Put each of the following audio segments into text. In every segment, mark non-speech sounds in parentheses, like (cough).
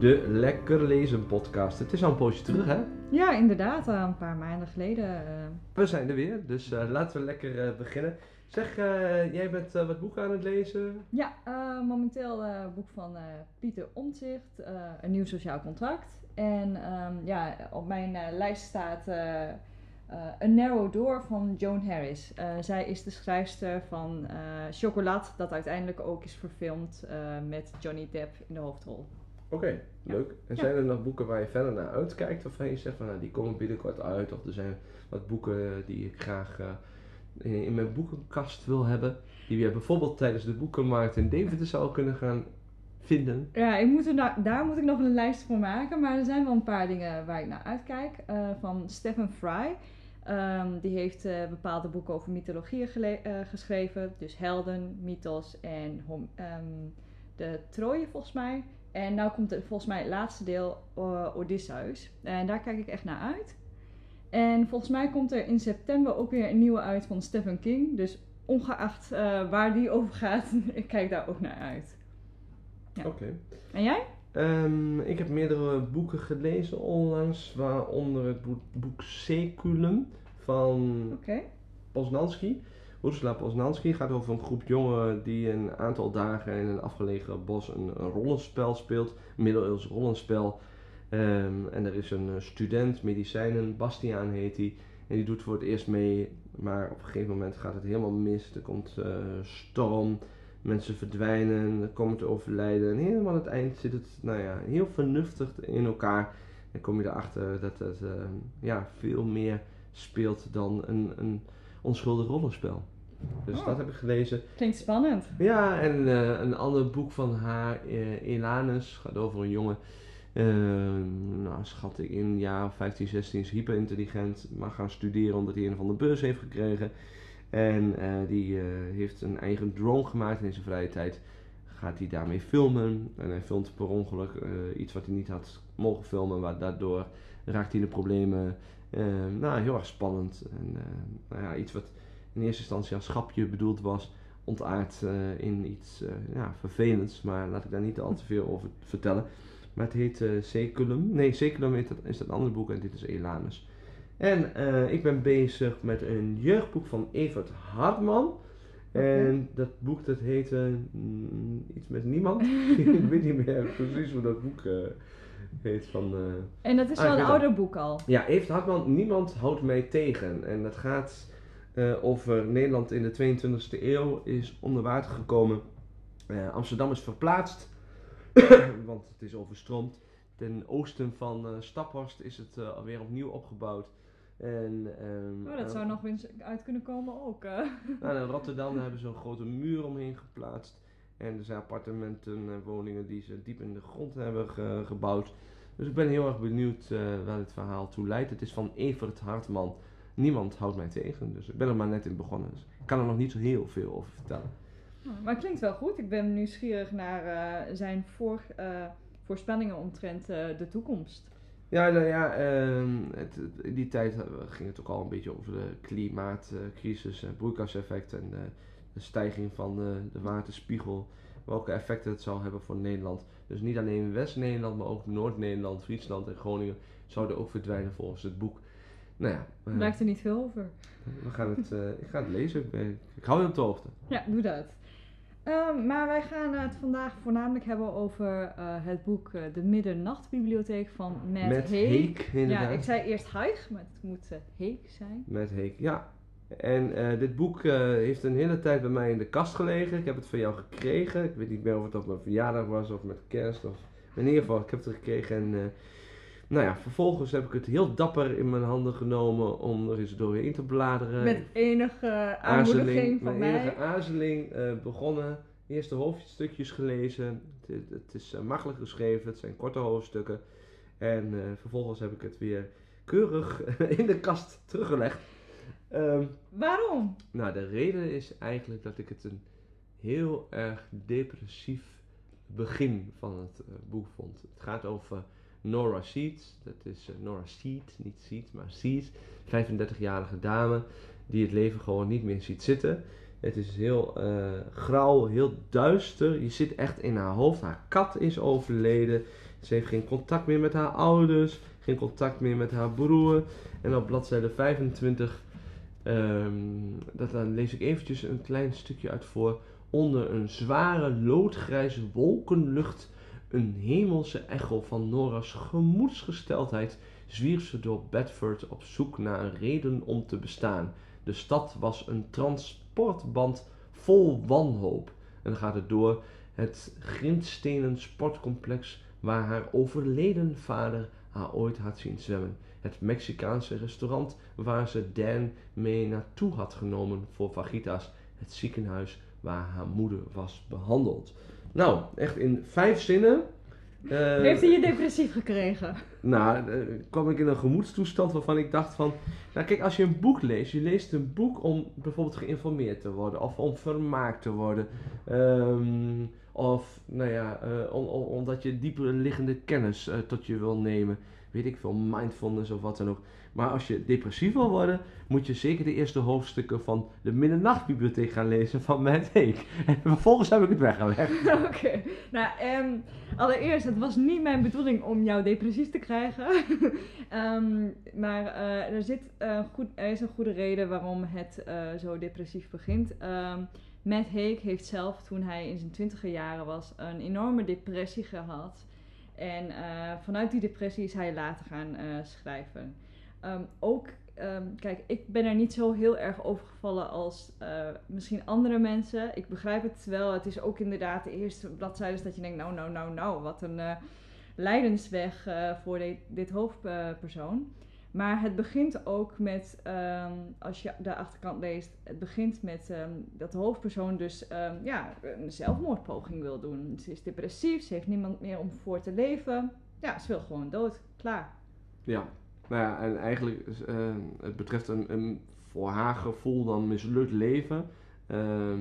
de Lekker Lezen podcast. Het is al een poosje terug, hè? Ja, inderdaad, al een paar maanden geleden. eh. We zijn er weer, dus eh, laten we lekker eh, beginnen. Zeg, eh, jij bent eh, wat boeken aan het lezen? ja, eh, momenteel eh, boek van eh, Pieter Omtzigt, eh, Een nieuw sociaal contract. En ehm, ja, op mijn eh, lijst staat eh eh, A Narrow Door van Joan Harris. Eh, zij is de schrijfster van eh Chocolat, dat uiteindelijk ook is verfilmd eh, met Johnny Depp in de hoofdrol. Oké, leuk. En zijn er nog boeken waar je verder naar uitkijkt? Of je zegt van, nou, die komen binnenkort uit. Of er zijn wat boeken die ik graag eh, in, in mijn boekenkast wil hebben. Die je bijvoorbeeld tijdens de boekenmarkt in Deventer zou kunnen gaan vinden. Ja, ik moet er nou- daar moet ik nog een lijst voor maken. Maar er zijn wel een paar dingen waar ik naar uitkijk. Eh, van Stephen Fry. Ehm, die heeft eh, bepaalde boeken over mythologieën geschreven. Dus helden, mythos en ehm, de Troje volgens mij. En nu komt er volgens mij het laatste deel, eh, Odysseus. En daar kijk ik echt naar uit. En volgens mij komt er in september ook weer een nieuwe uit van Stephen King. Dus ongeacht eh, waar die over gaat, (laughs) ik kijk daar ook naar uit. Ja. Oké. En jij? Ehm, ik heb meerdere boeken gelezen onlangs, waaronder het boek, boek Seculum van Oké. Poznanski. Ursula Poznanski gaat over een groep jongeren die een aantal dagen in een afgelegen bos een, rollenspel speelt, een middeleeuws rollenspel. Ehm, en er is een eh, student, medicijnen, Bastiaan heet hij, en die doet voor het eerst mee, maar op een gegeven moment gaat het helemaal mis. Er komt eh, storm, mensen verdwijnen, er komen te overlijden en helemaal aan het eind zit het, nou ja, heel vernuftig in elkaar. En kom je erachter dat het eh, ja, veel meer speelt dan een, een onschuldig rollenspel. Dus Oh. dat heb ik gelezen. Klinkt spannend. Ja, en eh, een ander boek van haar, eh, Elanus, gaat over een jongen. eh, nou, schat ik in een jaar of 15, 16 is hyperintelligent, maar gaan studeren omdat hij een van de beurs heeft gekregen. En eh, die eh, heeft een eigen drone gemaakt en in zijn vrije tijd gaat hij daarmee filmen. En hij filmt per ongeluk eh, iets wat hij niet had mogen filmen, maar daardoor raakt hij in de problemen. Eh, nou, heel erg spannend. En eh, nou ja, iets wat in eerste instantie als schapje bedoeld was, ontaard eh, in iets eh, ja, vervelends. Maar laat ik daar niet al te veel over vertellen. Maar het heet eh Seculum. Nee, Seculum is dat, is dat andere boek en dit is Elanus. En ik ben bezig met een jeugdboek van Evert Hartman. En dat boek dat heette mm, iets met niemand. (laughs) ik weet niet meer precies hoe dat boek heet van... eh, En dat is Ah, wel een ouder boek al. ja, Evert Hartman, niemand houdt mij tegen. En dat gaat eh, over Nederland in de 22e eeuw is onder water gekomen. Eh, Amsterdam is verplaatst, (coughs) want het is overstroomd. Ten oosten van Staphorst is het alweer opnieuw opgebouwd. En, ehm, Oh, dat zou nog eens uit kunnen komen ook. eh. nou, in Rotterdam hebben ze een grote muur omheen geplaatst. En er zijn appartementen en woningen die ze diep in de grond hebben ge- gebouwd. Dus ik ben heel erg benieuwd eh, waar dit verhaal toe leidt. Het is van Evert Hartman. Niemand houdt mij tegen, dus ik ben er maar net in begonnen. Dus ik kan er nog niet zo heel veel over vertellen. Maar het klinkt wel goed. Ik ben nieuwsgierig naar eh, zijn voor, eh, voorspellingen omtrent de toekomst. Ja, nou ja, ehm, het, het- in die tijd ging het ook al een beetje over de klimaatcrisis, het broeikaseffect en de, de stijging van de, de waterspiegel. Welke effecten het zou hebben voor Nederland. Dus niet alleen West-Nederland, maar ook Noord-Nederland, Friesland en Groningen zouden ook verdwijnen volgens het boek. Nou ja, eh, er niet veel over. we gaan het, eh, ik ga het lezen. Ik, ben- ik hou je op de hoogte. Ja, doe dat. Ehm, maar wij gaan het vandaag voornamelijk hebben over eh, het boek De Middernachtbibliotheek van Matt. Heek. Ja, ik zei eerst Haig, maar het moet Heek zijn. Met Heek, ja. En eh, dit boek eh, heeft een hele tijd bij mij in de kast gelegen. Ik heb het van jou gekregen. Ik weet niet meer of het op mijn verjaardag was of met kerst. Of... In ieder geval, ik heb het gekregen. En eh, nou ja, vervolgens heb ik het heel dapper in mijn handen genomen om er eens doorheen te bladeren. Met enige aanmoediging van met mij. enige aarzeling begonnen. Eerste hoofdstukjes gelezen. Het, het is makkelijk geschreven, het zijn korte hoofdstukken. En vervolgens heb ik het weer keurig (laughs) in de kast teruggelegd. Ehm, Waarom? nou, de reden is eigenlijk dat ik het een heel erg depressief begin van het eh, boek vond. Het gaat over Nora Seeds. Dat is eh, Nora Seed, niet Seed, maar Seed. 35-jarige dame die het leven gewoon niet meer ziet zitten. Het is heel uh, grauw, heel duister. Je zit echt in haar hoofd. Haar kat is overleden. Ze heeft geen contact meer met haar ouders. Geen contact meer met haar broer. En op bladzijde 25, um, dat, dan lees ik eventjes een klein stukje uit voor. Onder een zware loodgrijze wolkenlucht, een hemelse echo van Nora's gemoedsgesteldheid, zwierf ze door Bedford op zoek naar een reden om te bestaan. De stad was een transportband vol wanhoop. En gaat het door het grindstenen sportcomplex waar haar overleden vader haar ooit had zien zwemmen. Het Mexicaanse restaurant waar ze Dan mee naartoe had genomen voor fajitas. Het ziekenhuis waar haar moeder was behandeld. Nou, echt in vijf zinnen. Uh, Heeft hij je depressief gekregen? Nou, uh, kwam ik in een gemoedstoestand waarvan ik dacht van... Nou kijk, als je een boek leest, je leest een boek om bijvoorbeeld geïnformeerd te worden. Of om vermaakt te worden. Um, of, nou ja, om, omdat je dieper liggende kennis tot je wil nemen. Weet ik veel, mindfulness of wat dan ook. Maar als je depressief wil worden, moet je zeker de eerste hoofdstukken van de Middernachtbibliotheek gaan lezen van Matt Heek. (laughs) En vervolgens heb ik het weggelegd. (laughs) Oké. Nou, um, allereerst, het was niet mijn bedoeling om jou depressief te krijgen. um, (laughs) maar uh, er, zit, goed, er is een goede reden waarom het zo depressief begint. Um, Matt Heek heeft zelf, toen hij in zijn twintiger jaren was, een enorme depressie gehad. En vanuit die depressie is hij later gaan schrijven. Um, ook, um, kijk, ik ben er niet zo heel erg overgevallen als uh, misschien andere mensen. Ik begrijp het wel. Het is ook inderdaad de eerste bladzijde dat je denkt, nou, nou, nou, nou, wat een lijdensweg voor de, dit hoofdpersoon. Maar het begint ook met, um, als je de achterkant leest, het begint met dat de hoofdpersoon dus ja, een zelfmoordpoging wil doen. Ze is depressief, ze heeft niemand meer om voor te leven. Ja, ze wil gewoon dood. Klaar. Ja, nou ja, en eigenlijk, het betreft een, een, voor haar gevoel dan mislukt leven. Uh,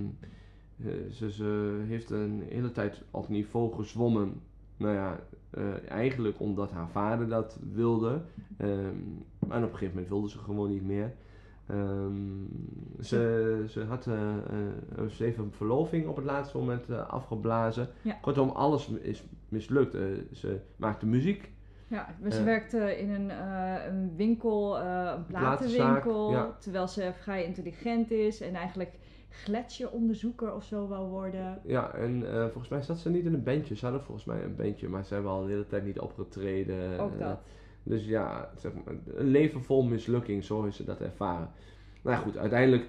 ze, ze, heeft een hele tijd op niveau gezwommen. Nou ja, uh, eigenlijk omdat haar vader dat wilde. Um, en op een gegeven moment wilde ze gewoon niet meer. Um, ze, ze had uh, ze heeft een verloving op het laatste moment afgeblazen. Ja. Kortom, alles is mislukt. ze maakte muziek. Ja, ze werkte in een, uh, een winkel, uh, een platenwinkel, terwijl ze vrij intelligent is en eigenlijk gletsjeronderzoeker of zo wou worden. Ja, en uh, volgens mij zat ze niet in een bandje. Ze hadden volgens mij een bandje, maar ze hebben al de hele tijd niet opgetreden. Ook dat. dus ja, zeg maar, een leven vol mislukking, zo is ze dat ervaren. Nou ja, goed, uiteindelijk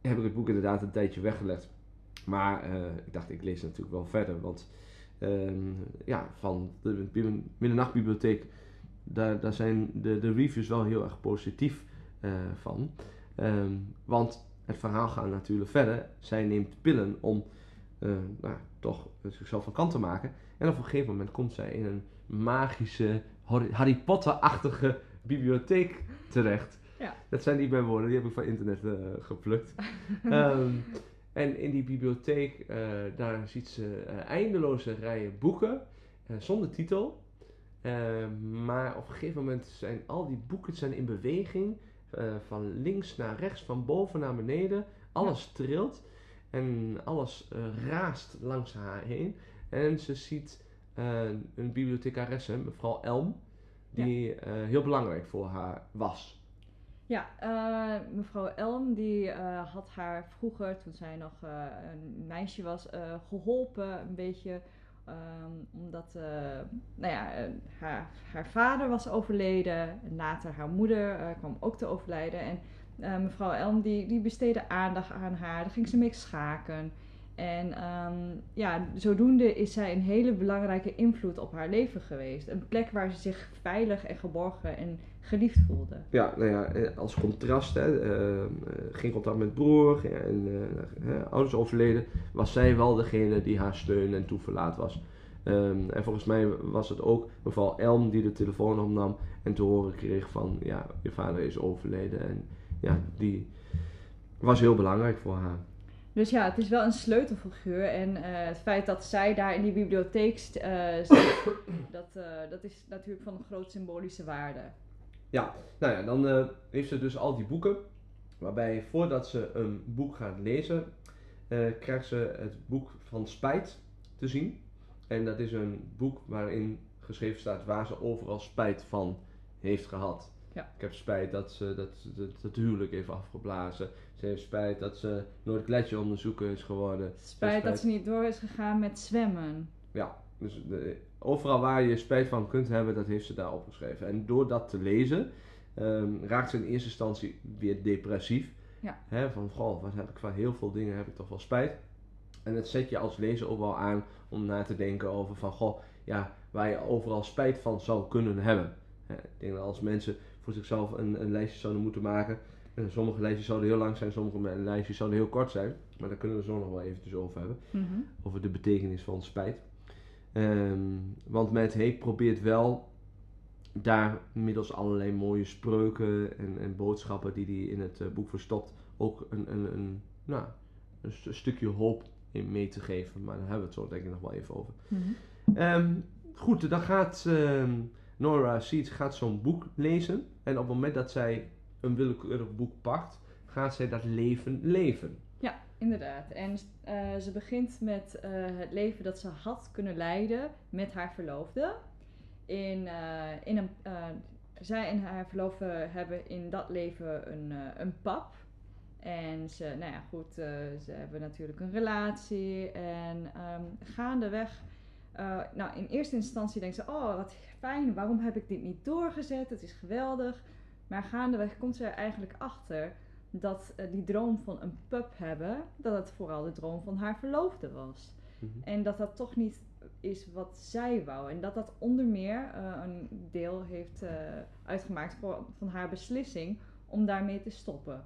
heb ik het boek inderdaad een tijdje weggelegd. Maar ik dacht, ik lees natuurlijk wel verder, want Ehm, ja, van de Middernachtbibliotheek, daar, daar zijn de, de reviews wel heel erg positief uh, van. Um, want het verhaal gaat natuurlijk verder. Zij neemt pillen om uh, nou, toch zichzelf van kant te maken. En op een gegeven moment komt zij in een magische, Harry Potter-achtige bibliotheek terecht. Ja. Dat zijn niet mijn woorden, die heb ik van internet uh, geplukt. um, (laughs) En in die bibliotheek, uh, daar ziet ze eindeloze rijen boeken zonder titel. maar op een gegeven moment zijn al die boeken zijn in beweging. Van links naar rechts, van boven naar beneden. Alles ja. trilt en alles raast langs haar heen. En ze ziet een bibliothecaresse, mevrouw Elm, die ja. heel belangrijk voor haar was. Ja, uh, mevrouw Elm die uh, had haar vroeger, toen zij nog uh, een meisje was, geholpen. Een beetje um, omdat nou ja, haar, haar vader was overleden. En later haar moeder kwam ook te overlijden. En mevrouw Elm die, die besteedde aandacht aan haar. Daar ging ze mee schaken. En um, ja, zodoende is zij een hele belangrijke invloed op haar leven geweest. Een plek waar ze zich veilig en geborgen en geliefd voelde. Ja, nou ja, eh, als contrast, hè, uh, geen contact met broer en uh, ouders overleden, was zij wel degene die haar steun en toeverlaat was. Um, en volgens mij was het ook mevrouw Elm die de telefoon opnam en te horen kreeg van, ja, je vader is overleden. En ja, die was heel belangrijk voor haar. Dus ja, het is wel een sleutelfiguur. En uh, het feit dat zij daar in die bibliotheek uh, zit, (coughs) dat, uh, dat is natuurlijk van een groot symbolische waarde. Ja, nou ja, dan heeft ze dus al die boeken. Waarbij voordat ze een boek gaat lezen, eh, krijgt ze het boek van Spijt te zien. En dat is een boek waarin geschreven staat waar ze overal spijt van heeft gehad. Ja. Ik heb spijt dat ze dat, dat, dat huwelijk heeft afgeblazen. Ze heeft spijt dat ze nooit gletsjeronderzoeker is geworden. Spijt dat ze niet door is gegaan met zwemmen. Ja, dus de- overal waar je spijt van kunt hebben, dat heeft ze daar opgeschreven. En door dat te lezen, ehm, raakt ze in eerste instantie weer depressief. Ja. Hè, van, goh, wat heb ik van heel veel dingen heb ik toch wel spijt. En het zet je als lezer ook wel aan om na te denken over van, goh, ja, waar je overal spijt van zou kunnen hebben. Hè, ik denk dat als mensen voor zichzelf een, een lijstje zouden moeten maken, en sommige lijstjes zouden heel lang zijn, sommige lijstjes zouden heel kort zijn. Maar daar kunnen we zo nog wel eventjes over hebben Mhm. over de betekenis van spijt. Ehm, want Matt Haig probeert wel daar middels allerlei mooie spreuken en, en boodschappen die hij in het eh, boek verstopt, ook een, een, een, nou, een st- stukje hoop in mee te geven. Maar daar hebben we het zo denk ik nog wel even over. Mhm. Ehm, goed, dan gaat ehm, Nora Seeds gaat zo'n boek lezen. En op het moment dat zij een willekeurig boek pakt, gaat zij dat leven leven. Ja, inderdaad. En eh, ze begint met eh, het leven dat ze had kunnen leiden met haar verloofde. In, eh, in een, zij en haar verloofde hebben in dat leven een, een pap. En ze, nou ja, goed, ze hebben natuurlijk een relatie. En ehm, gaandeweg, nou in eerste instantie denkt ze, oh wat fijn, waarom heb ik dit niet doorgezet? Het is geweldig. Maar gaandeweg komt ze er eigenlijk achter dat eh, die droom van een pub hebben, dat het vooral de droom van haar verloofde was. Mhm. En dat dat toch niet is wat zij wou. En dat dat onder meer eh, een deel heeft eh, uitgemaakt voor, van haar beslissing om daarmee te stoppen.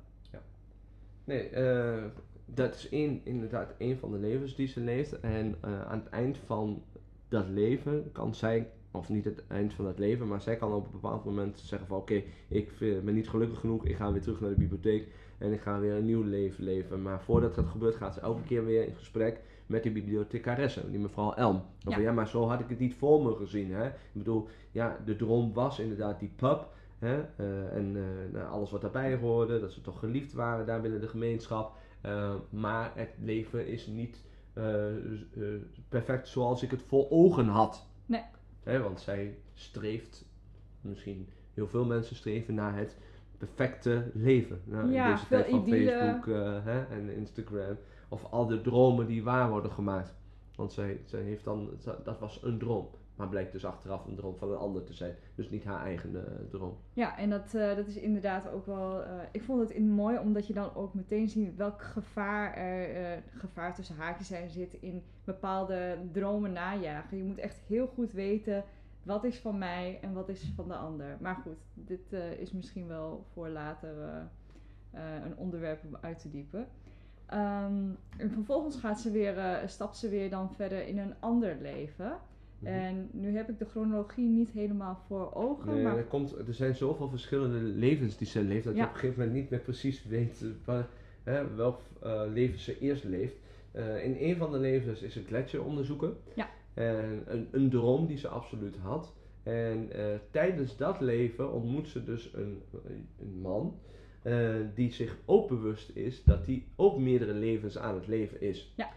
Nee, eh, dat is één, inderdaad een van de levens die ze leeft. En aan het eind van dat leven kan zij, of niet het eind van dat leven, maar zij kan op een bepaald moment zeggen van oké, ik ben niet gelukkig genoeg, ik ga weer terug naar de bibliotheek en ik ga weer een nieuw leven leven. Maar voordat dat gebeurt gaat ze elke keer weer in gesprek met die bibliothecaresse, die mevrouw Elm. Ja. ja, maar zo had ik het niet voor me gezien. Hè? Ik bedoel, ja, de droom was inderdaad die pub. Hè? eh, en eh, nou, alles wat daarbij hoorde, dat ze toch geliefd waren daar binnen de gemeenschap. Eh, maar het leven is niet perfect zoals ik het voor ogen had. Nee. Hè, want zij streeft, misschien heel veel mensen streven naar het perfecte leven. Nou, Ja, in deze tijd van idylle. Facebook eh, hè, en Instagram. Of al de dromen die waar worden gemaakt. Want zij, zij heeft dan, dat was een droom. Maar blijkt dus achteraf een droom van een ander te zijn. Dus niet haar eigen eh, droom. Ja, en dat, eh, dat is inderdaad ook wel. eh, ik vond het in mooi omdat je dan ook meteen ziet welk gevaar er, gevaar tussen haakjes er zit in bepaalde dromen najagen. Je moet echt heel goed weten wat is van mij en wat is van de ander. Maar goed, dit is misschien wel voor later een onderwerp om uit te diepen. Ehm, en vervolgens gaat ze weer, stapt ze weer dan verder in een ander leven. Mhm. En nu heb ik de chronologie niet helemaal voor ogen. Nee, maar er, komt, er zijn zoveel verschillende levens die ze leeft, dat je op een gegeven moment niet meer precies weet eh, waar, hè, welk eh, leven ze eerst leeft. Eh, in een van de levens is het gletsjeronderzoeken. Ja. En een, een droom die ze absoluut had. En tijdens dat leven ontmoet ze dus een, een man die zich ook bewust is dat hij ook meerdere levens aan het leven is. Ja.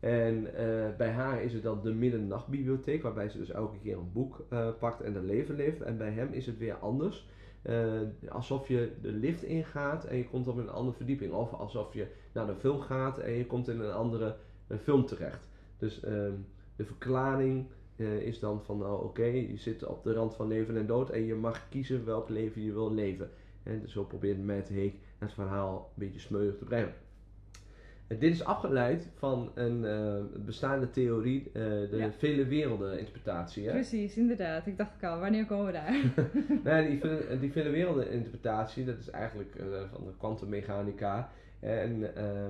En eh, bij haar is het dan de middernachtbibliotheek, waarbij ze dus elke keer een boek eh, pakt en dat leven leeft. En bij hem is het weer anders. Eh, alsof je de lift ingaat en je komt op een andere verdieping. Of alsof je naar de film gaat en je komt in een andere film terecht. Dus ehm, de verklaring is dan van, nou oké, je zit op de rand van leven en dood en je mag kiezen welk leven je wil leven. En zo probeert Matt Haig het verhaal een beetje smeuig te brengen. Eh, dit is afgeleid van een eh, bestaande theorie, eh, de Ja. vele werelden interpretatie. Hè? Precies, inderdaad. Ik dacht al, wanneer komen we daar? (laughs) Ja, die, vele- die vele werelden interpretatie, dat is eigenlijk van de kwantummechanica. En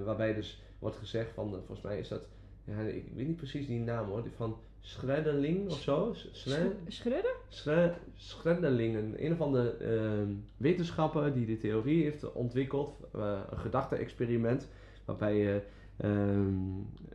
waarbij dus wordt gezegd van, volgens mij is dat, ja, ik weet niet precies die naam hoor, die van Schredderling of zo. S- Schre- Sch- Schrudder? Schre- Schredderlingen, een andere ehm, wetenschapper die de theorie heeft ontwikkeld, een gedachte-experiment, waarbij je ehm,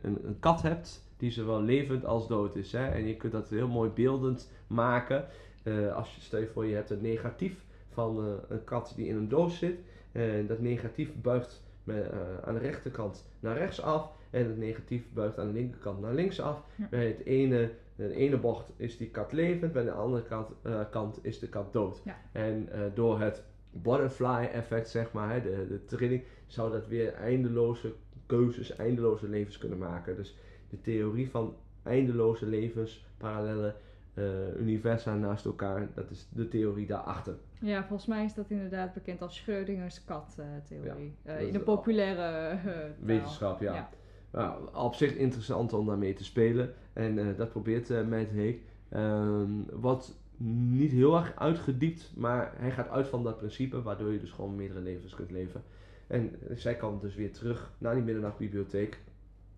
een, een kat hebt die zowel levend als dood is. Hè? En je kunt dat heel mooi beeldend maken. Eh, als je, stel je voor, je hebt een negatief van eh, een kat die in een doos zit. En dat negatief buigt met, eh, aan de rechterkant naar rechts af. En het negatief buigt aan de linkerkant naar links af. Ja. Bij het ene, de ene bocht is die kat levend, bij de andere kant, eh, kant is de kat dood. Ja. En eh, door het butterfly effect, zeg maar, hè, de, de trilling, zou dat weer eindeloze keuzes, eindeloze levens kunnen maken. Dus de theorie van eindeloze levens, parallele eh, universa naast elkaar, dat is de theorie daarachter. Ja, volgens mij is dat inderdaad bekend als Schrödingers kat-theorie. dat in de populaire eh. Wetenschap, ja. Ja. Nou, op zich interessant om daarmee te spelen. En eh, dat probeert uh, Matt Haig. Ehm, wat niet heel erg uitgediept, maar hij gaat uit van dat principe, waardoor je dus gewoon meerdere levens kunt leven. En zij kan dus weer terug naar die middernachtbibliotheek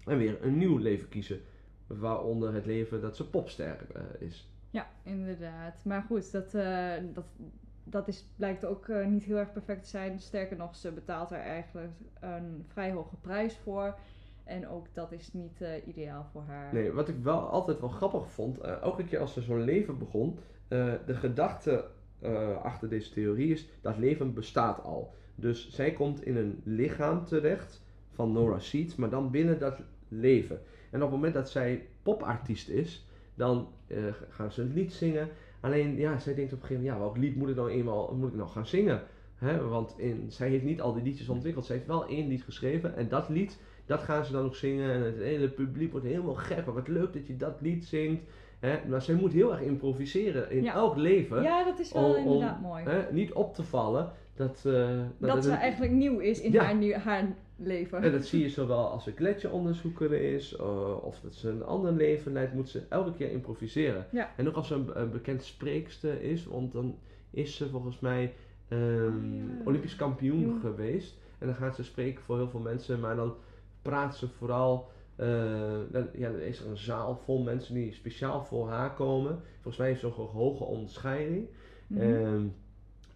en weer een nieuw leven kiezen. Waaronder het leven dat ze popster eh, is. Ja, inderdaad. Maar goed, dat, eh, dat, dat is, blijkt ook eh, niet heel erg perfect te zijn. Sterker nog, ze betaalt er eigenlijk een vrij hoge prijs voor. En ook dat is niet ideaal voor haar. Nee, wat ik wel altijd wel grappig vond, eh, elke keer als er zo'n leven begon, eh, de gedachte achter deze theorie is dat leven bestaat al. Dus zij komt in een lichaam terecht van Nora Seed, maar dan binnen dat leven. En op het moment dat zij popartiest is, dan eh, gaan ze een lied zingen. Alleen, ja, zij denkt op een gegeven moment, ja, welk lied moet ik nou eenmaal moet ik nou gaan zingen? Want in, zij heeft niet al die liedjes ontwikkeld. Zij heeft wel één lied geschreven en dat lied, dat gaan ze dan nog zingen. En het hele publiek wordt helemaal gek. Wat leuk dat je dat lied zingt. Maar zij moet heel erg improviseren in Ja. elk leven. Ja, dat is wel om- inderdaad mooi. Niet op te vallen. Dat, eh, nou, dat ze het- eigenlijk nieuw is in Ja. haar, nieuw, haar leven. en dat zie je zowel als ze gletsjeronderzoeker is, eh, of dat ze een ander leven leidt, moet ze elke keer improviseren. Ja. En ook als ze een, een bekend spreekster is, want dan is ze volgens mij ehm, ja. Olympisch kampioen geweest. En dan gaat ze spreken voor heel veel mensen, maar dan praat ze vooral. dan, ja, dan is er een zaal vol mensen die speciaal voor haar komen. Volgens mij heeft ze ook een hoge onderscheiding. Mhm. Ehm,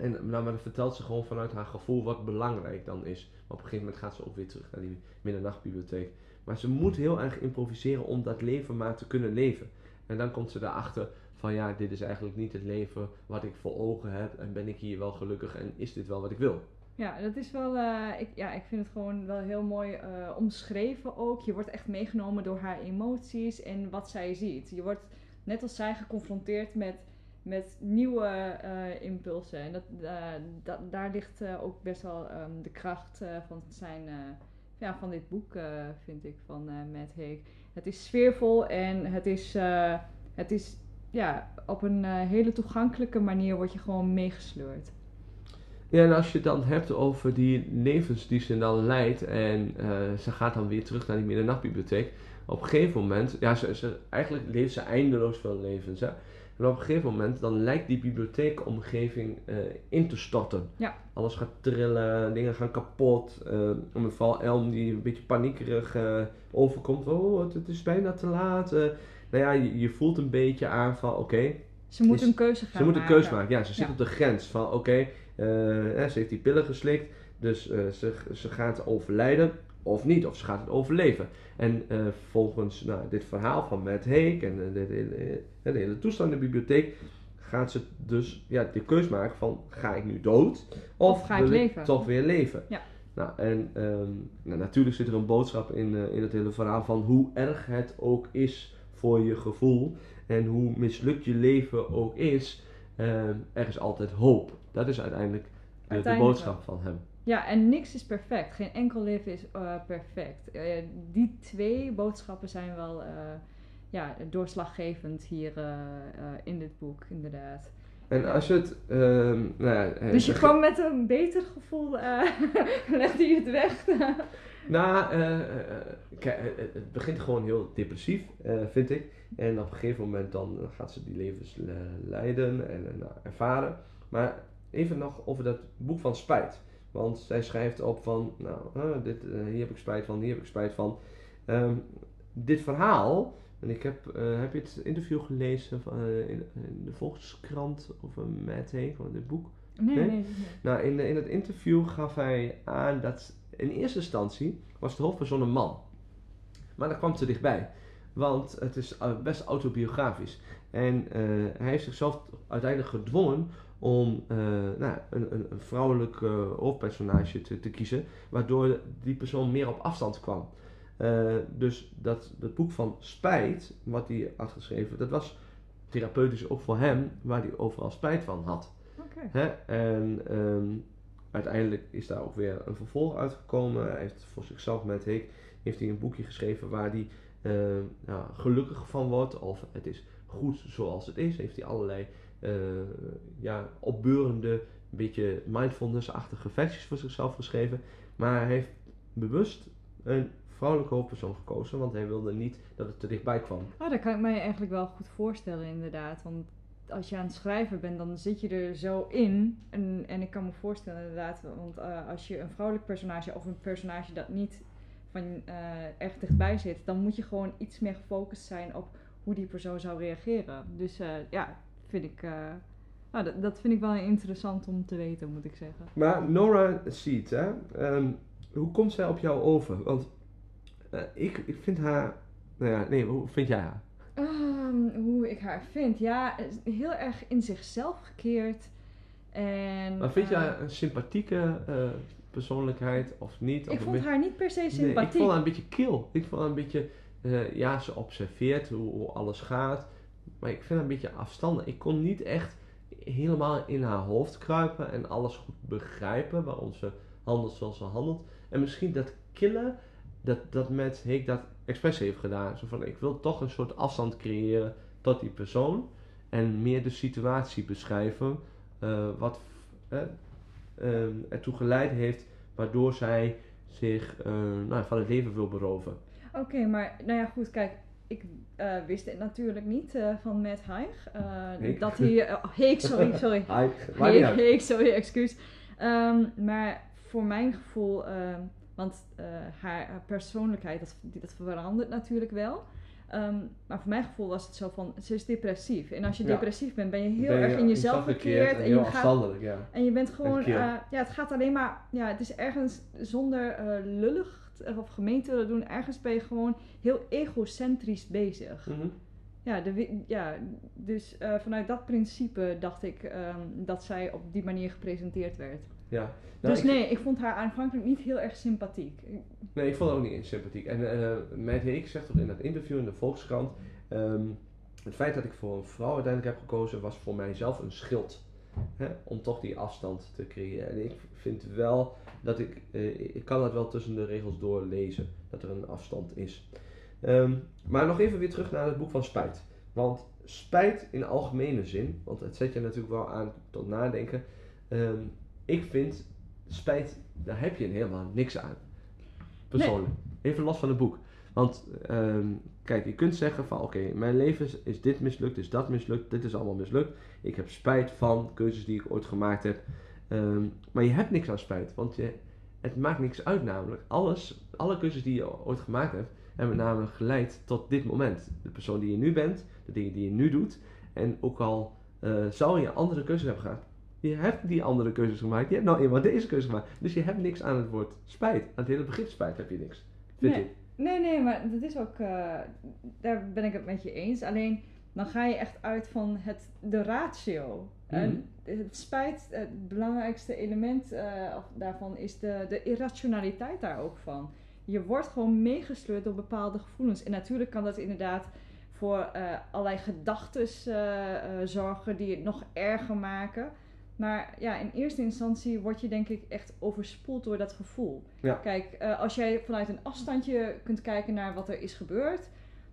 en nou, maar dan vertelt ze gewoon vanuit haar gevoel wat belangrijk dan is. Maar op een gegeven moment gaat ze ook weer terug naar die middernachtbibliotheek. Maar ze moet heel erg improviseren om dat leven maar te kunnen leven. En dan komt ze erachter van ja, dit is eigenlijk niet het leven wat ik voor ogen heb. En ben ik hier wel gelukkig en is dit wel wat ik wil? Ja, dat is wel. eh, ik, ja, ik vind het gewoon wel heel mooi eh, omschreven ook. Je wordt echt meegenomen door haar emoties en wat zij ziet. Je wordt net als zij geconfronteerd met, met nieuwe eh, impulsen. En dat, eh, dat, daar ligt eh, ook best wel ehm, de kracht van zijn. ja, van dit boek, vind ik, van Matt Haig. Het is sfeervol en het is, het is ja, op een hele toegankelijke manier word je gewoon meegesleurd. Ja, en als je het dan hebt over die levens die ze dan leidt en ze gaat dan weer terug naar die middernachtbibliotheek. Op een gegeven moment, ja, ze, ze, eigenlijk leeft ze eindeloos veel levens. Hè? En op een gegeven moment dan lijkt die bibliotheekomgeving eh, in te storten. Ja. Alles gaat trillen, dingen gaan kapot. eh mevrouw Elm die een beetje paniekerig eh, overkomt. Oh, het, het is bijna te laat. nou ja, je, je voelt een beetje aan van oké, Ze moet Is- een keuze gaan ze moet een keuze maken. Ja, ze zit Ja. op de grens van oké, ze heeft die pillen geslikt, dus ze, ze gaat overlijden of niet, of ze gaat het overleven. En eh, volgens nou, dit verhaal van Matt Haig en eh, dit hele, de hele toestand in de bibliotheek, gaat ze dus ja, de keuze maken van ga ik nu dood of, Of ga ik leven? toch weer leven. Ja. Nou, en ehm, nou, natuurlijk zit er een boodschap in, eh, in het hele verhaal van hoe erg het ook is voor je gevoel en hoe mislukt je leven ook is, ehm, er is altijd hoop. Dat is uiteindelijk de, de boodschap van hem. Ja, en niks is perfect. Geen enkel leven is eh, perfect. Eh, die twee boodschappen zijn wel eh, ja, doorslaggevend hier in dit boek, inderdaad. En als je het, ehm, nou ja, Dus je kwam met een beter gevoel, (laughs) legde je het weg. (laughs) Nou, kijk, het, begint gewoon heel depressief, vind ik. En op een gegeven moment dan gaat ze die levens le- leiden en ervaren. Maar even nog over dat boek van spijt. Want zij schrijft op van, nou, eh, dit, eh, hier heb ik spijt van, hier heb ik spijt van. Ehm, dit verhaal, en ik heb, eh, heb je het interview gelezen van, in, in de Volkskrant over Matt Haig, van dit boek? Nee, nee, Nee? nee. Nou, in, in het interview gaf hij aan dat in eerste instantie was de hoofdpersoon een man. Maar daar kwam te dichtbij. Want het is best autobiografisch. En hij heeft zichzelf uiteindelijk gedwongen om eh, nou, een, een, vrouwelijk eh, hoofdpersonage te, te kiezen. Waardoor die persoon meer op afstand kwam. Eh, dus dat, dat boek van spijt, wat hij had geschreven, dat was therapeutisch ook voor hem, waar hij overal spijt van had. Oké. Hè? En ehm, uiteindelijk is daar ook weer een vervolg uitgekomen. Hij heeft voor zichzelf met Heek heeft hij een boekje geschreven waar hij nou, gelukkig van wordt. Of het is goed zoals het is. Heeft hij allerlei ja, opbeurende, een beetje mindfulness-achtige versies voor zichzelf geschreven. Maar hij heeft bewust een vrouwelijke hoofdpersoon gekozen, want hij wilde niet dat het te dichtbij kwam. Oh, dat kan ik mij eigenlijk wel goed voorstellen, inderdaad. Want als je aan het schrijven bent, dan zit je er zo in. En, en ik kan me voorstellen, inderdaad, want eh, als je een vrouwelijk personage of een personage dat niet van eh erg dichtbij zit, dan moet je gewoon iets meer gefocust zijn op hoe die persoon zou reageren. Dus eh, ja, vind ik. eh, nou, dat, dat vind ik wel interessant om te weten, moet ik zeggen. Maar Nora Seed, hè? ehm, hoe komt zij op jou over? Want eh, ik, ik vind haar. Nou ja, nee, hoe vind jij haar? Ehm, hoe ik haar vind, ja, heel erg in zichzelf gekeerd. En, Maar vind je eh, haar een sympathieke persoonlijkheid of niet? Of Ik vond haar niet per se Nee, ik sympathiek. vond haar een beetje kil. Ik vond haar een beetje. ja, ze observeert hoe, hoe alles gaat. Maar ik vind haar een beetje afstandig. Ik kon niet echt helemaal in haar hoofd kruipen en alles goed begrijpen waarom ze handelt zoals ze handelt. En misschien dat killen, dat, dat met Heek dat expres heeft gedaan. Zo van, ik wil toch een soort afstand creëren tot die persoon. En meer de situatie beschrijven. eh, wat eh, ehm, ertoe geleid heeft waardoor zij zich eh, nou, van het leven wil beroven. Oké, maar nou ja, goed, kijk. Ik eh, wist het natuurlijk niet eh, van Matt Haig. eh. Dat hij... Heek, sorry, (laughs) sorry. Hi, Heek, sorry, excuus. Ehm, maar voor mijn gevoel... ehm, want haar, haar persoonlijkheid, dat, dat verandert natuurlijk wel. Ehm, maar voor mijn gevoel was het zo van, ze is depressief. En als je Ja. depressief bent, ben je heel erg in jezelf gekeerd. en je gaat ja. En je bent gewoon, ja, het gaat alleen maar, ja, het is ergens zonder lullig of gemeen te willen doen, ergens ben je gewoon heel egocentrisch bezig. Mhm. Ja, de, ja dus eh, vanuit dat principe dacht ik ehm, dat zij op die manier gepresenteerd werd. ja. Nou, dus ik, nee, ik vond haar aanvankelijk niet heel erg sympathiek. nee, ik vond haar ook niet eens sympathiek. En eh Matt Heek zegt toch in dat interview in de Volkskrant... ehm, het feit dat ik voor een vrouw uiteindelijk heb gekozen was voor mijzelf een schild. Hè, om toch die afstand te creëren. En ik vind wel dat ik... eh, ik kan dat wel tussen de regels door lezen. Dat er een afstand is. Ehm, maar nog even weer terug naar het boek van Spijt. Want spijt in algemene zin, want het zet je natuurlijk wel aan tot nadenken. Ehm, ik vind spijt, daar heb je helemaal niks aan. Persoonlijk. Even los van het boek. Want ehm, kijk, je kunt zeggen van oké, mijn leven is, is dit mislukt, is dat mislukt, dit is allemaal mislukt. Ik heb spijt van keuzes die ik ooit gemaakt heb. Ehm, maar je hebt niks aan spijt, want je, het maakt niks uit namelijk. Alles, alle keuzes die je ooit gemaakt hebt, hebben namelijk geleid tot dit moment. De persoon die je nu bent, de dingen die je nu doet. En ook al eh, zou je andere keuzes hebben gehad, je hebt die andere keuzes gemaakt. Je hebt nou eenmaal deze keuze gemaakt. Dus je hebt niks aan het woord spijt. Aan het hele begrip spijt heb je niks. Vind Nee. ik. Nee, nee, maar dat is ook, eh, daar ben ik het met je eens. Alleen dan ga je echt uit van het, de ratio. En het spijt, het belangrijkste element eh, daarvan is de, de irrationaliteit daar ook van. Je wordt gewoon meegesleurd door bepaalde gevoelens. En natuurlijk kan dat inderdaad voor eh, allerlei gedachten zorgen die het nog erger maken. Maar ja, in eerste instantie word je denk ik echt overspoeld door dat gevoel. Ja. Kijk, eh, als jij vanuit een afstandje kunt kijken naar wat er is gebeurd,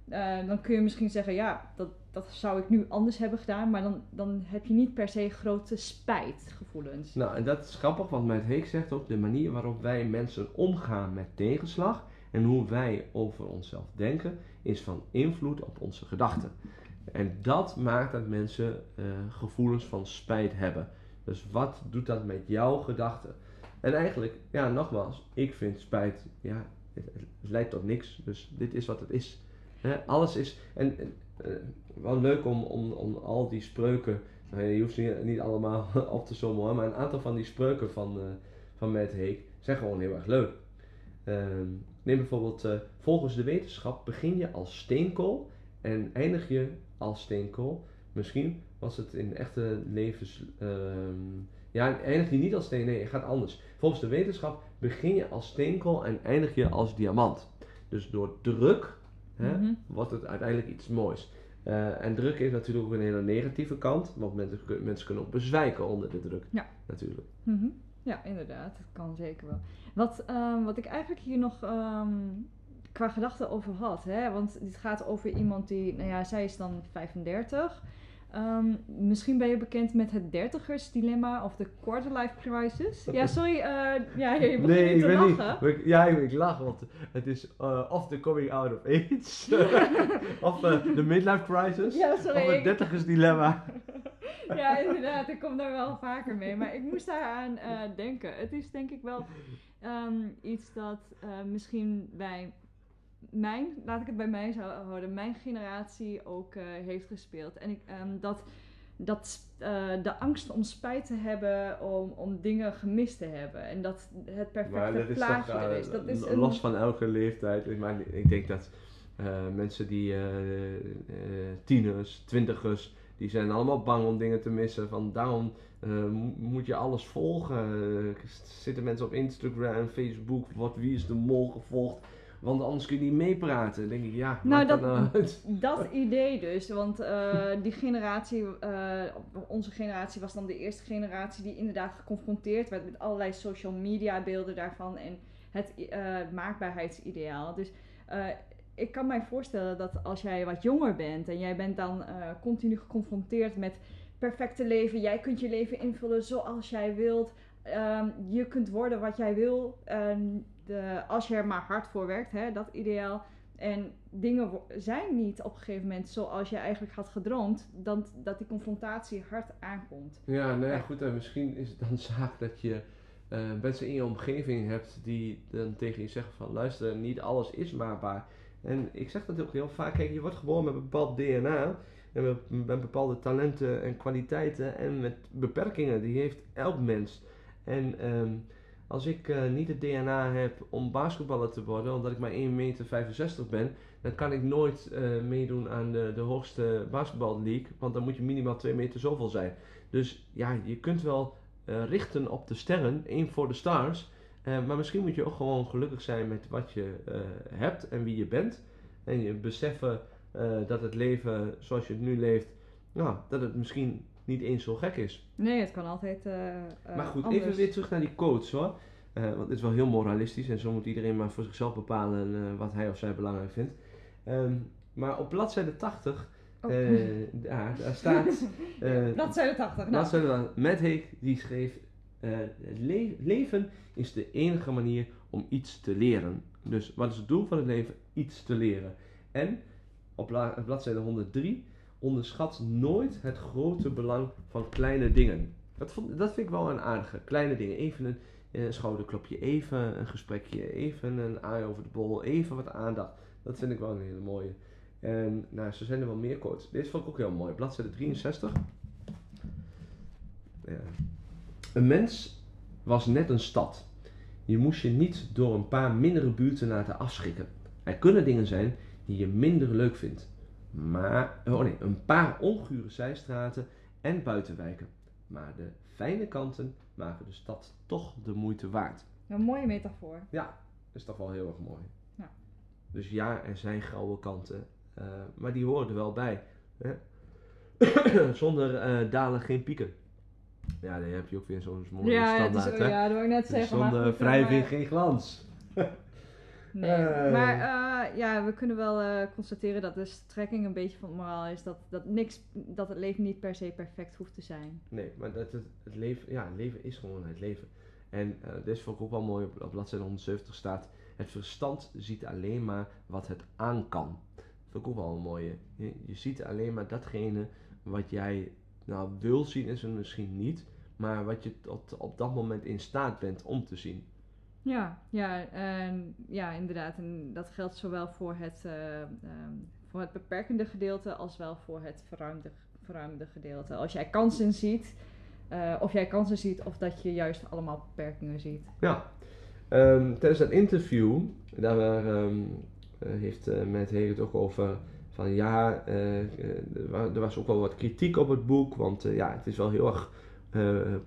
eh, dan kun je misschien zeggen, ja, dat, dat zou ik nu anders hebben gedaan. Maar dan, dan heb je niet per se grote spijtgevoelens. Nou, en dat is grappig, want Matt Heek zegt ook de manier waarop wij mensen omgaan met tegenslag en hoe wij over onszelf denken, is van invloed op onze gedachten. En dat maakt dat mensen eh, gevoelens van spijt hebben. Dus wat doet dat met jouw gedachten? En eigenlijk, ja, nogmaals, ik vind spijt, ja, het, leidt tot niks. Dus dit is wat het is. Alles is, en eh, wel leuk om, om, om al die spreuken nou, je hoeft niet, allemaal (laughs) op te sommen hoor, maar een aantal van die spreuken van, eh van Matt Heek zijn gewoon heel erg leuk. Ehm, neem bijvoorbeeld, eh, volgens de wetenschap begin je als steenkool en eindig je als steenkool. Misschien was het in echte levens. ehm, ja, eindig je niet als steen, nee, het gaat anders. Volgens de wetenschap begin je als steenkool en eindig je als diamant. Dus door druk hè, Mhm. wordt het uiteindelijk iets moois. Eh, en druk heeft natuurlijk ook een hele negatieve kant, want mensen, mensen kunnen ook bezwijken onder de druk. Ja. Natuurlijk. Mhm. Ja, inderdaad. Dat kan zeker wel. Wat, ehm, wat ik eigenlijk hier nog ehm, qua gedachten over had, hè? want dit gaat over iemand die, nou ja, zij is dan 35. Ehm, misschien ben je bekend met het dertigersdilemma of de quarterlife crisis. Ja, (laughs) sorry, eh, ja, je begint Nee, ik te weet niet. lachen. ik- Ja, ik, lach, want het is eh, of the coming out of age, (laughs) of eh, de midlife crisis, Ja, sorry. of het ik- dertigers dilemma. (laughs) ja, inderdaad, ik kom daar wel vaker mee. Maar ik moest daaraan eh denken. Het is denk ik wel ehm, iets dat eh, misschien bij mijn, laat ik het bij mij houden, mijn generatie ook eh, heeft gespeeld. En ik, ehm, dat, dat eh, de angst om spijt te hebben, om, om dingen gemist te hebben. En dat het perfecte dat is plaatje toch er eh, is. Dat is een- los van elke leeftijd. Ik, maar ik denk dat eh, mensen die eh, eh, tieners, twintigers, die zijn allemaal bang om dingen te missen. Van daarom eh, mo- moet je alles volgen. Eh, zitten mensen op Instagram, Facebook, wat wie is de mol gevolgd? Want anders kun je niet meepraten. Dan denk ik, ja, Nou, dat- nou uit. (laughs) Dat idee dus, want eh, die generatie, eh, onze generatie was dan de eerste generatie die inderdaad geconfronteerd werd met allerlei social media beelden daarvan en het eh, maakbaarheidsideaal. Dus ik kan mij voorstellen dat als jij wat jonger bent en jij bent dan continu geconfronteerd met perfecte leven, jij kunt je leven invullen zoals jij wilt, Ehm, je kunt worden wat jij wil, de, als je er maar hard voor werkt, hè, dat ideaal. En dingen zijn niet op een gegeven moment zoals je eigenlijk had gedroomd, dan, dat die confrontatie hard aankomt. Ja, nou ja, goed. En misschien is het dan (laughs) zaak dat je eh, mensen in je omgeving hebt die dan tegen je zeggen van luister, niet alles is maakbaar. En ik zeg dat ook heel vaak, kijk, je wordt geboren met een bepaald DNA en met, met bepaalde talenten en kwaliteiten en met beperkingen. Die heeft elk mens. En ehm, als ik eh, niet het DNA heb om basketballer te worden, omdat ik maar 1,65 meter ben, dan kan ik nooit eh, meedoen aan de, de hoogste basketballeague, want dan moet je minimaal 2 meter zoveel zijn. Dus ja, je kunt wel eh, richten op de sterren, één voor de stars. maar misschien moet je ook gewoon gelukkig zijn met wat je hebt en wie je bent. En je beseffen dat het leven zoals je het nu leeft, nou, dat het misschien niet eens zo gek is. Nee, het kan altijd. eh, eh, maar goed, anders. even weer terug naar die coach hoor. Eh, want het is wel heel moralistisch en zo moet iedereen maar voor zichzelf bepalen wat hij of zij belangrijk vindt. Ehm, maar op bladzijde 80, Oh. eh, (laughs) daar, daar staat. Bladzijde 80. Nou, Matt Haig die schreef: le- leven is de enige manier om iets te leren. Dus wat is het doel van het leven? Iets te leren. En op bla- bladzijde 103 onderschat nooit het grote belang van kleine dingen. Dat, dat vind ik wel een aardige. Kleine dingen. Even een, eh, schouderklopje, even een gesprekje, even een aai over de bol, even wat aandacht. Dat vind ik wel een hele mooie. En nou, zo zijn er wel meer quotes. Deze vond ik ook heel mooi. Bladzijde 63. Ja. Een mens was net een stad. Je moest je niet door een paar mindere buurten laten afschrikken. Er kunnen dingen zijn die je minder leuk vindt. Maar, oh nee, een paar ongure zijstraten en buitenwijken. Maar de fijne kanten maken de stad toch de moeite waard. Een mooie metafoor. Ja, is toch wel heel erg mooi. Ja. Dus ja, er zijn grauwe kanten, eh, maar die horen er wel bij. Hè? (coughs) Zonder eh, dalen geen pieken. Ja, dan heb je ook weer zo'n mooie ja, standaard. is, hè? ja, dat wil ik net zeggen. Zonder wrijving maar- geen glans. (laughs) Nee, Eh. maar eh, ja, we kunnen wel eh, constateren dat de strekking een beetje van het moraal is dat, dat, niks, dat het leven niet per se perfect hoeft te zijn. Nee, maar dat het, het, leven, ja, het leven is gewoon het leven. En deze vond ik ook wel mooi op, op bladzijde 170 staat. Het verstand ziet alleen maar wat het aan kan. Dat vind ik ook wel een mooie. Je, je ziet alleen maar datgene wat jij nou wil zien, is er misschien niet. Maar wat je tot op dat moment in staat bent om te zien. Ja, ja, en, ja, inderdaad. En dat geldt zowel voor het, eh, ehm, voor het beperkende gedeelte als wel voor het verruimde, verruimde gedeelte. Als jij kansen ziet, eh, of jij kansen ziet, of dat je juist allemaal beperkingen ziet. Ja. Ehm, tijdens dat interview, daar eh, heeft uh, Haig het ook over van ja, er wa- was ook wel wat kritiek op het boek, want ja, het is wel heel erg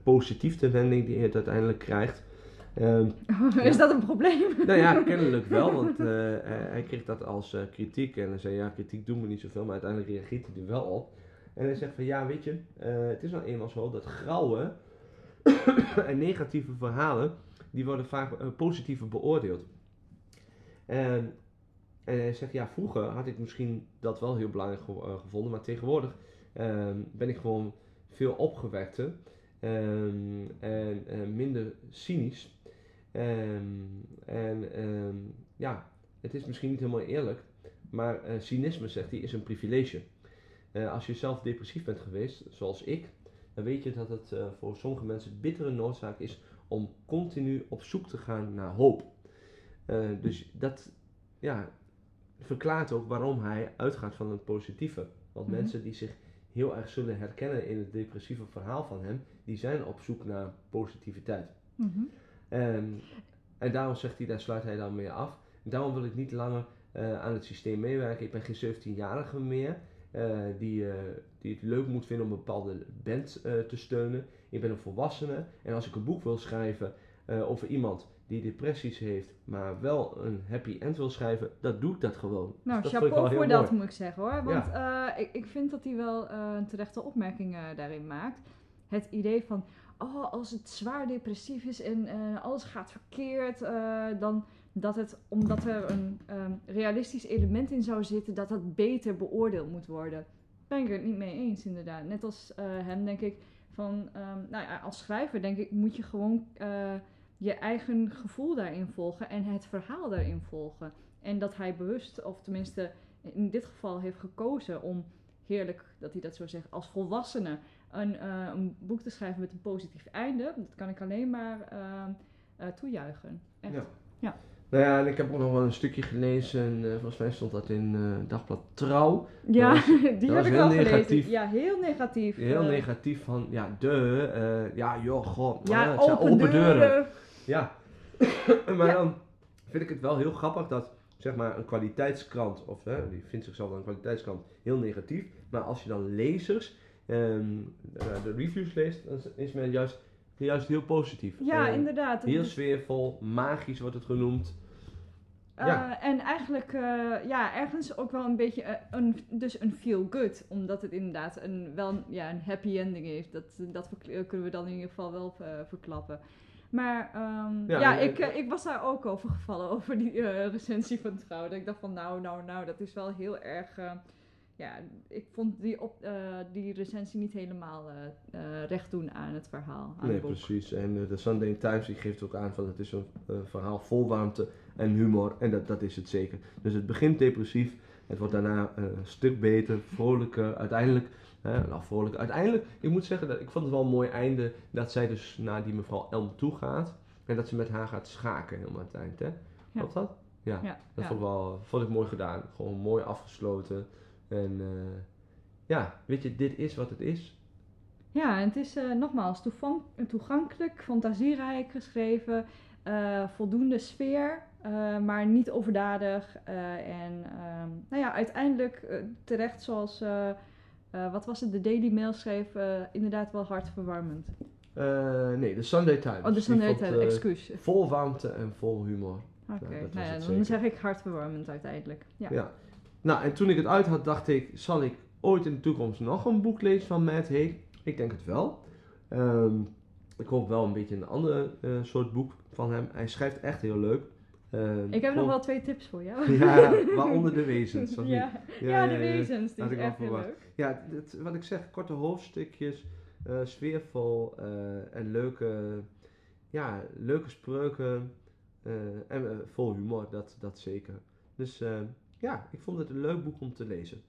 positief de wending die het uiteindelijk krijgt. Ehm, (laughs) Is dat een probleem? nou ja, kennelijk wel, (laughs) want eh, hij kreeg dat als eh, kritiek. En hij zei, ja, kritiek doen we niet zoveel, maar uiteindelijk reageert hij er wel op. En hij zegt van, ja, weet je, eh, het is nou eenmaal zo dat grauwe (coughs) en negatieve verhalen, die worden vaak positiever beoordeeld. En, en hij zegt, ja, vroeger had ik misschien dat wel heel belangrijk ge- gevonden, maar tegenwoordig ehm, ben ik gewoon veel opgewekter ehm, en minder cynisch. Ehm, en ehm, ja, het is misschien niet helemaal eerlijk, maar eh, cynisme, zegt hij, is een privilege. Eh, als je zelf depressief bent geweest, zoals ik, dan weet je dat het eh, voor sommige mensen bittere noodzaak is om continu op zoek te gaan naar hoop. Dus dat ja, verklaart ook waarom hij uitgaat van het positieve. Want Mhm. mensen die zich heel erg zullen herkennen in het depressieve verhaal van hem, die zijn op zoek naar positiviteit. Mhm. En, en daarom zegt hij, daar sluit hij dan mee af. Daarom wil ik niet langer eh, aan het systeem meewerken. Ik ben geen 17-jarige meer. eh, die, eh, die het leuk moet vinden om een bepaalde band te steunen. Ik ben een volwassene. En als ik een boek wil schrijven over iemand die depressies heeft, maar wel een happy end wil schrijven, dan doe ik dat gewoon. Nou, Dus dat wel chapeau voor dat moet ik zeggen hoor. Want ik, ik vind dat hij wel een terechte opmerking daarin maakt. Het idee van, oh, als het zwaar depressief is en eh, alles gaat verkeerd, eh, dan dat het, omdat er een ehm, realistisch element in zou zitten, dat dat beter beoordeeld moet worden. Ben ik het niet mee eens, inderdaad. Net als eh, hem denk ik van, ehm, nou ja, als schrijver denk ik, moet je gewoon je eigen gevoel daarin volgen en het verhaal daarin volgen. En dat hij bewust, of tenminste in dit geval heeft gekozen om, heerlijk dat hij dat zo zegt, als volwassene een, eh, een boek te schrijven met een positief einde. Dat kan ik alleen maar eh, toejuichen. Echt. Ja. Ja. Nou ja, en ik heb ook nog wel een stukje gelezen. eh, volgens mij stond dat in Dagblad Trouw. Ja, was- (laughs) die heb ik al negatief. gelezen. Ja, heel negatief. Heel negatief van, ja, de, ja, joh, god, Ja, man, het zijn open, deuren. Ja. (coughs) maar Ja. dan vind ik het wel heel grappig dat, zeg maar, een kwaliteitskrant, of hè, die vindt zichzelf dan een kwaliteitskrant, heel negatief. Maar als je dan lezers ehm, eh, de reviews leest, dan is men juist, juist heel positief. Ja, Eh, inderdaad. Heel sfeervol, magisch wordt het genoemd. ja. Eh, en eigenlijk, eh, ja, ergens ook wel een beetje eh, een, dus een feel good. Omdat het inderdaad een, wel een, ja, een happy ending heeft. Dat, dat kunnen we dan in ieder geval wel verklappen. Maar ehm, Ja, ik, ik was daar ook over gevallen, (laughs) over die recensie van Trouw. Dat ik dacht van nou, nou, nou, dat is wel heel erg... ja, ik vond die, op, eh, die recensie niet helemaal eh, eh, recht doen aan het verhaal, aan Nee, precies. En de Sunday Times die geeft ook aan van het is een verhaal vol warmte en humor. En dat, dat is het zeker. Dus het begint depressief. Het wordt daarna een stuk beter, vrolijker. Uiteindelijk, nou vrolijk. Uiteindelijk, ik moet zeggen, dat, ik vond het wel een mooi einde dat zij dus naar die mevrouw Elm toe gaat. En dat ze met haar gaat schaken helemaal aan het eind. Hè? Klopt dat? Ja. Ja, Dat ja. vond ik wel vond ik mooi gedaan. Gewoon mooi afgesloten. En eh, ja, weet je, dit is wat het is. Ja, en het is eh, nogmaals toegankelijk, fantasierijk geschreven, eh, voldoende sfeer, maar niet overdadig. en ehm, nou ja, uiteindelijk terecht zoals, wat was het, de Daily Mail schreef, inderdaad wel hartverwarmend. Nee, de Sunday Times. Oh, vond, het, eh, excuus. Vol warmte en vol humor. Oké, dat was nou ja, het dan zeker. zeg ik hartverwarmend uiteindelijk. Ja. Ja. Nou, en toen ik het uit had, dacht ik, zal ik ooit in de toekomst nog een boek lezen van Matt Haig? Ik denk het wel. Ehm, ik hoop wel een beetje een ander eh, soort boek van hem. Hij schrijft echt heel leuk. Ehm, Ik heb nog wel twee tips voor jou. Ja, waaronder (laughs) de wezens. ja. Ja, de wezens, die is echt heel leuk. Ja, wat ik zeg, korte hoofdstukjes, eh, sfeervol eh, en leuke, ja, leuke spreuken en vol humor, dat, dat zeker. Dus ja, ik vond het een leuk boek om te lezen.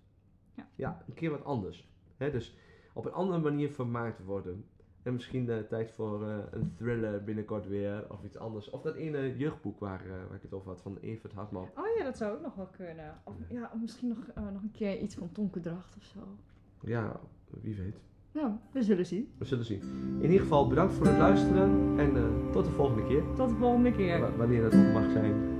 Ja. een keer wat anders. Hè, dus op een andere manier vermaakt worden. En misschien de tijd voor eh, een thriller binnenkort weer, of iets anders. Of dat ene jeugdboek waar, eh, waar ik het over had, van Evert Hartman. Oh ja, dat zou ook nog wel kunnen. Of, ja, of misschien nog, eh, nog een keer iets van Tonke Dracht of zo. Ja, wie weet. Nou, we zullen zien. We zullen zien. In ieder geval bedankt voor het luisteren en tot de volgende keer. Tot de volgende keer. Wa- Wanneer dat mag zijn.